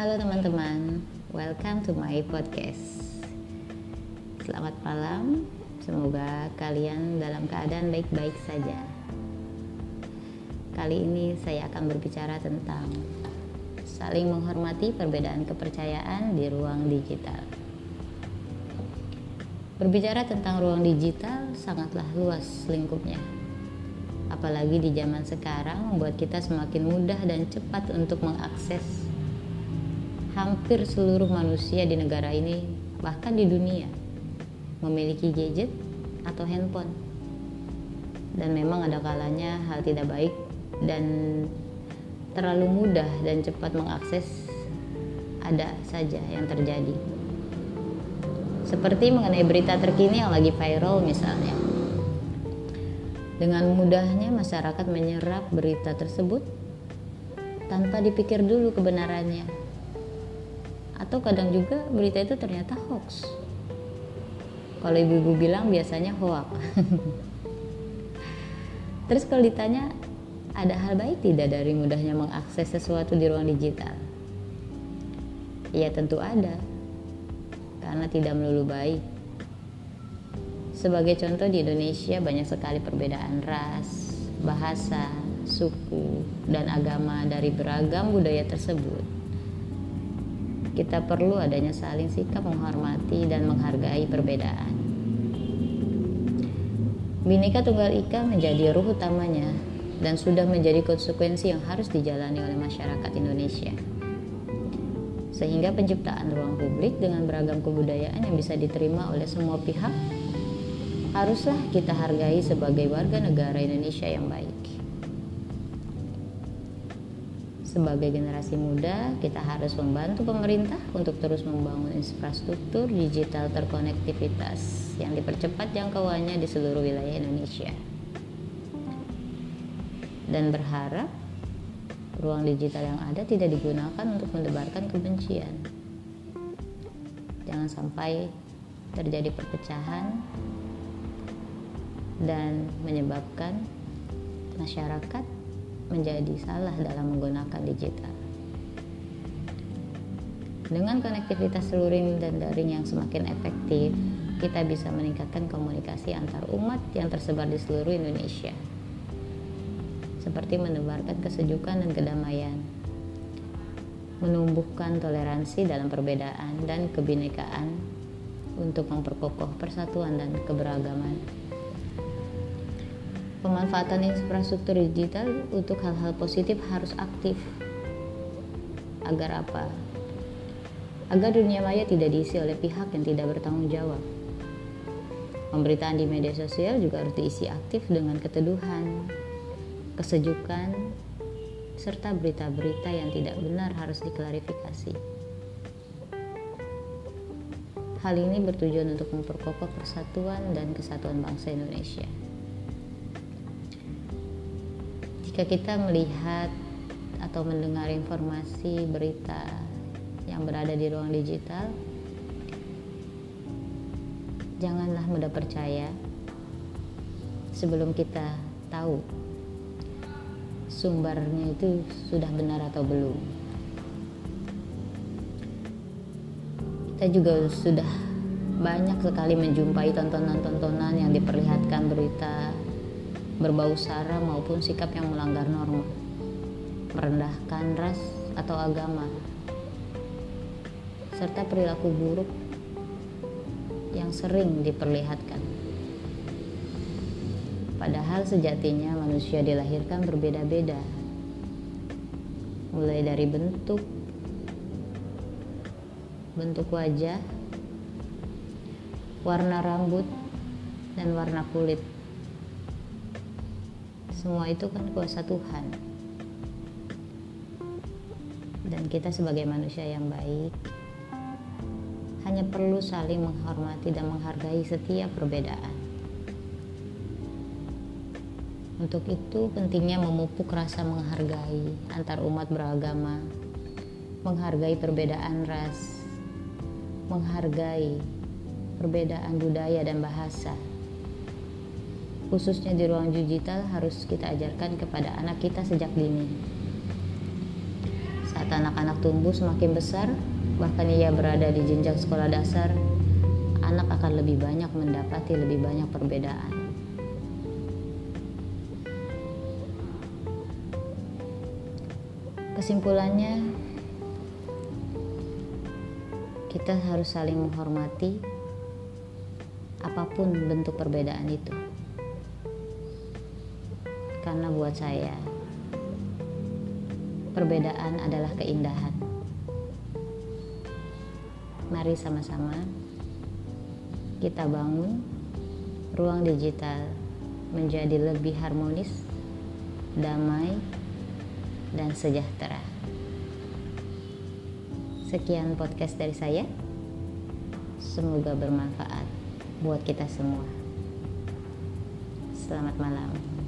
Halo teman-teman, welcome to my podcast. Selamat malam, semoga kalian dalam keadaan baik-baik saja. Kali ini saya akan berbicara tentang saling menghormati perbedaan kepercayaan di ruang digital. Berbicara tentang ruang digital sangatlah luas lingkupnya. Apalagi di zaman sekarang membuat kita semakin mudah dan cepat untuk mengakses hampir seluruh manusia di negara ini, bahkan di dunia, memiliki gadget atau handphone. Dan memang ada kalanya hal tidak baik dan terlalu mudah dan cepat mengakses ada saja yang terjadi. Seperti mengenai berita terkini yang lagi viral misalnya. Dengan mudahnya masyarakat menyerap berita tersebut tanpa dipikir dulu kebenarannya atau kadang juga berita itu ternyata hoax. Kalau ibu-ibu bilang biasanya hoax. Terus kalau ditanya ada hal baik tidak dari mudahnya mengakses sesuatu di ruang digital? Ya tentu ada. Karena tidak melulu baik. Sebagai contoh di Indonesia banyak sekali perbedaan ras, bahasa, suku, dan agama dari beragam budaya tersebut kita perlu adanya saling sikap menghormati dan menghargai perbedaan. Bineka Tunggal Ika menjadi ruh utamanya dan sudah menjadi konsekuensi yang harus dijalani oleh masyarakat Indonesia. Sehingga penciptaan ruang publik dengan beragam kebudayaan yang bisa diterima oleh semua pihak haruslah kita hargai sebagai warga negara Indonesia yang baik. Sebagai generasi muda, kita harus membantu pemerintah untuk terus membangun infrastruktur digital terkonektivitas yang dipercepat jangkauannya di seluruh wilayah Indonesia. Dan berharap ruang digital yang ada tidak digunakan untuk mendebarkan kebencian. Jangan sampai terjadi perpecahan dan menyebabkan masyarakat menjadi salah dalam menggunakan digital. Dengan konektivitas luring dan daring yang semakin efektif, kita bisa meningkatkan komunikasi antar umat yang tersebar di seluruh Indonesia. Seperti menebarkan kesejukan dan kedamaian, menumbuhkan toleransi dalam perbedaan dan kebinekaan untuk memperkokoh persatuan dan keberagaman pemanfaatan infrastruktur digital untuk hal-hal positif harus aktif. Agar apa? Agar dunia maya tidak diisi oleh pihak yang tidak bertanggung jawab. Pemberitaan di media sosial juga harus diisi aktif dengan keteduhan, kesejukan, serta berita-berita yang tidak benar harus diklarifikasi. Hal ini bertujuan untuk memperkokoh persatuan dan kesatuan bangsa Indonesia. Jika kita melihat atau mendengar informasi berita yang berada di ruang digital, janganlah mudah percaya sebelum kita tahu sumbernya itu sudah benar atau belum. Kita juga sudah banyak sekali menjumpai tontonan-tontonan yang diperlihatkan berita berbau sara maupun sikap yang melanggar norma, merendahkan ras atau agama, serta perilaku buruk yang sering diperlihatkan. Padahal sejatinya manusia dilahirkan berbeda-beda, mulai dari bentuk, bentuk wajah, warna rambut, dan warna kulit semua itu kan kuasa Tuhan. Dan kita sebagai manusia yang baik hanya perlu saling menghormati dan menghargai setiap perbedaan. Untuk itu pentingnya memupuk rasa menghargai antar umat beragama menghargai perbedaan ras menghargai perbedaan budaya dan bahasa khususnya di ruang digital harus kita ajarkan kepada anak kita sejak dini. Saat anak-anak tumbuh semakin besar, bahkan ia berada di jenjang sekolah dasar, anak akan lebih banyak mendapati lebih banyak perbedaan. Kesimpulannya, kita harus saling menghormati apa pun bentuk perbedaan itu. Karena buat saya, perbedaan adalah keindahan. Mari sama-sama kita bangun ruang digital menjadi lebih harmonis, damai, dan sejahtera. Sekian podcast dari saya. Semoga bermanfaat buat kita semua. Selamat malam.